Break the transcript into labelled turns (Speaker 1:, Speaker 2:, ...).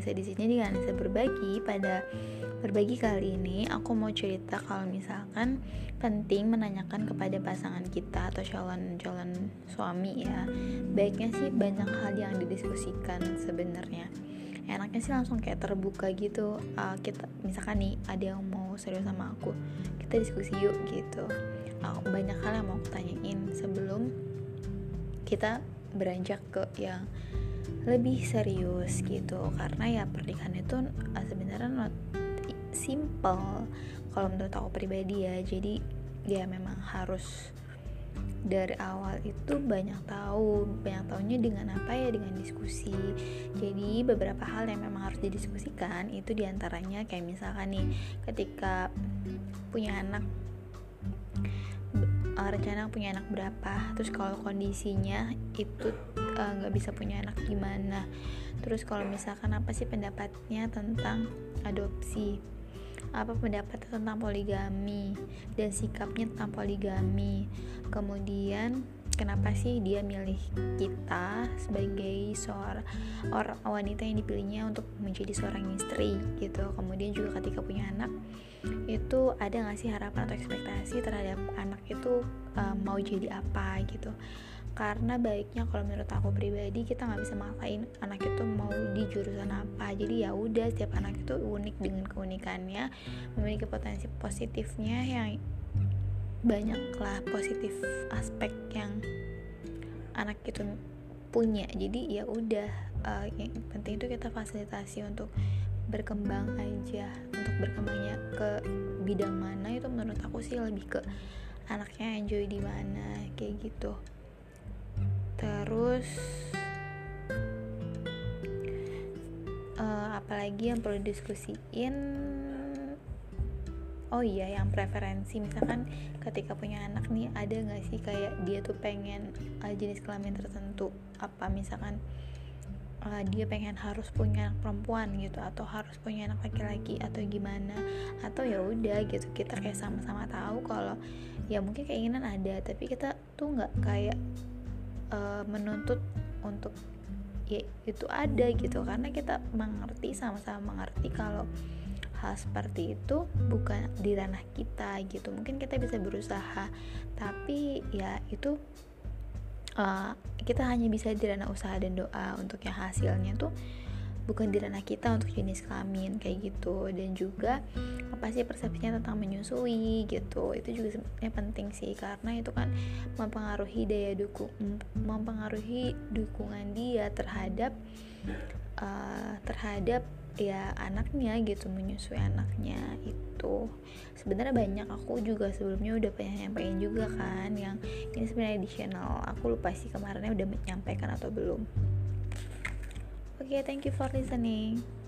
Speaker 1: Anissa di sini dengan Anissa berbagi. Pada berbagi kali ini aku mau cerita kalau misalkan penting menanyakan kepada pasangan kita atau calon-calon suami ya. Baiknya sih banyak hal yang didiskusikan sebenarnya. Enaknya sih langsung kayak terbuka gitu. Uh, kita misalkan nih ada yang mau serius sama aku kita diskusi yuk gitu. Uh, banyak hal yang mau aku tanyain sebelum kita beranjak ke yang lebih serius gitu. Karena ya pernikahan itu sebenarnya not simple kalau menurut aku pribadi ya. Jadi ya memang harus dari awal itu banyak tahu banyak tahunya dengan apa ya dengan diskusi. Jadi beberapa hal yang memang harus didiskusikan itu di antaranya kayak misalkan nih ketika punya anak uh, rencana punya anak berapa? Terus kalau kondisinya itu eh, nggak uh, bisa punya anak gimana? Terus kalau misalkan apa sih pendapatnya tentang adopsi apa pendapat tentang poligami dan sikapnya tentang poligami. Kemudian kenapa sih dia milih kita sebagai seorang orang wanita yang dipilihnya untuk menjadi seorang istri gitu. Kemudian juga ketika punya anak itu ada nggak sih harapan atau ekspektasi terhadap anak itu um, mau jadi apa gitu karena baiknya kalau menurut aku pribadi kita nggak bisa maksain anak itu mau di jurusan apa. Jadi ya udah setiap anak itu unik dengan keunikannya memiliki potensi positifnya yang banyaklah positif aspek yang anak itu punya. Jadi ya udah uh, yang penting itu kita fasilitasi untuk berkembang aja untuk berkembangnya ke bidang mana. Itu menurut aku sih lebih ke anaknya enjoy di mana kayak gitu terus uh, apalagi yang perlu diskusiin? Oh iya yang preferensi. Misalkan ketika punya anak nih ada nggak sih kayak dia tuh pengen uh, jenis kelamin tertentu? Apa misalkan uh, dia pengen harus punya anak perempuan gitu atau harus punya anak laki-laki atau gimana? Atau ya udah gitu kita kayak sama-sama tahu kalau ya mungkin keinginan ada tapi kita tuh nggak kayak uh, menuntut untuk ya itu ada gitu. Karena kita mengerti sama-sama mengerti kalau hal seperti itu bukan di ranah kita gitu. Mungkin kita bisa berusaha tapi ya itu uh, kita hanya bisa di ranah usaha dan doa untuk yang hasilnya tuh bukan di ranah kita untuk jenis kelamin kayak gitu. Dan juga apa sih persepsinya tentang menyusui gitu. Itu juga sebenarnya penting sih karena itu kan mempengaruhi daya dukung mempengaruhi dukungan dia terhadap uh, terhadap ya anaknya gitu menyusui anaknya itu. Sebenarnya banyak aku juga sebelumnya udah pengen pengen juga kan yang ini sebenarnya additional. Aku lupa sih kemarinnya udah menyampaikan atau belum Okay, thank you for listening.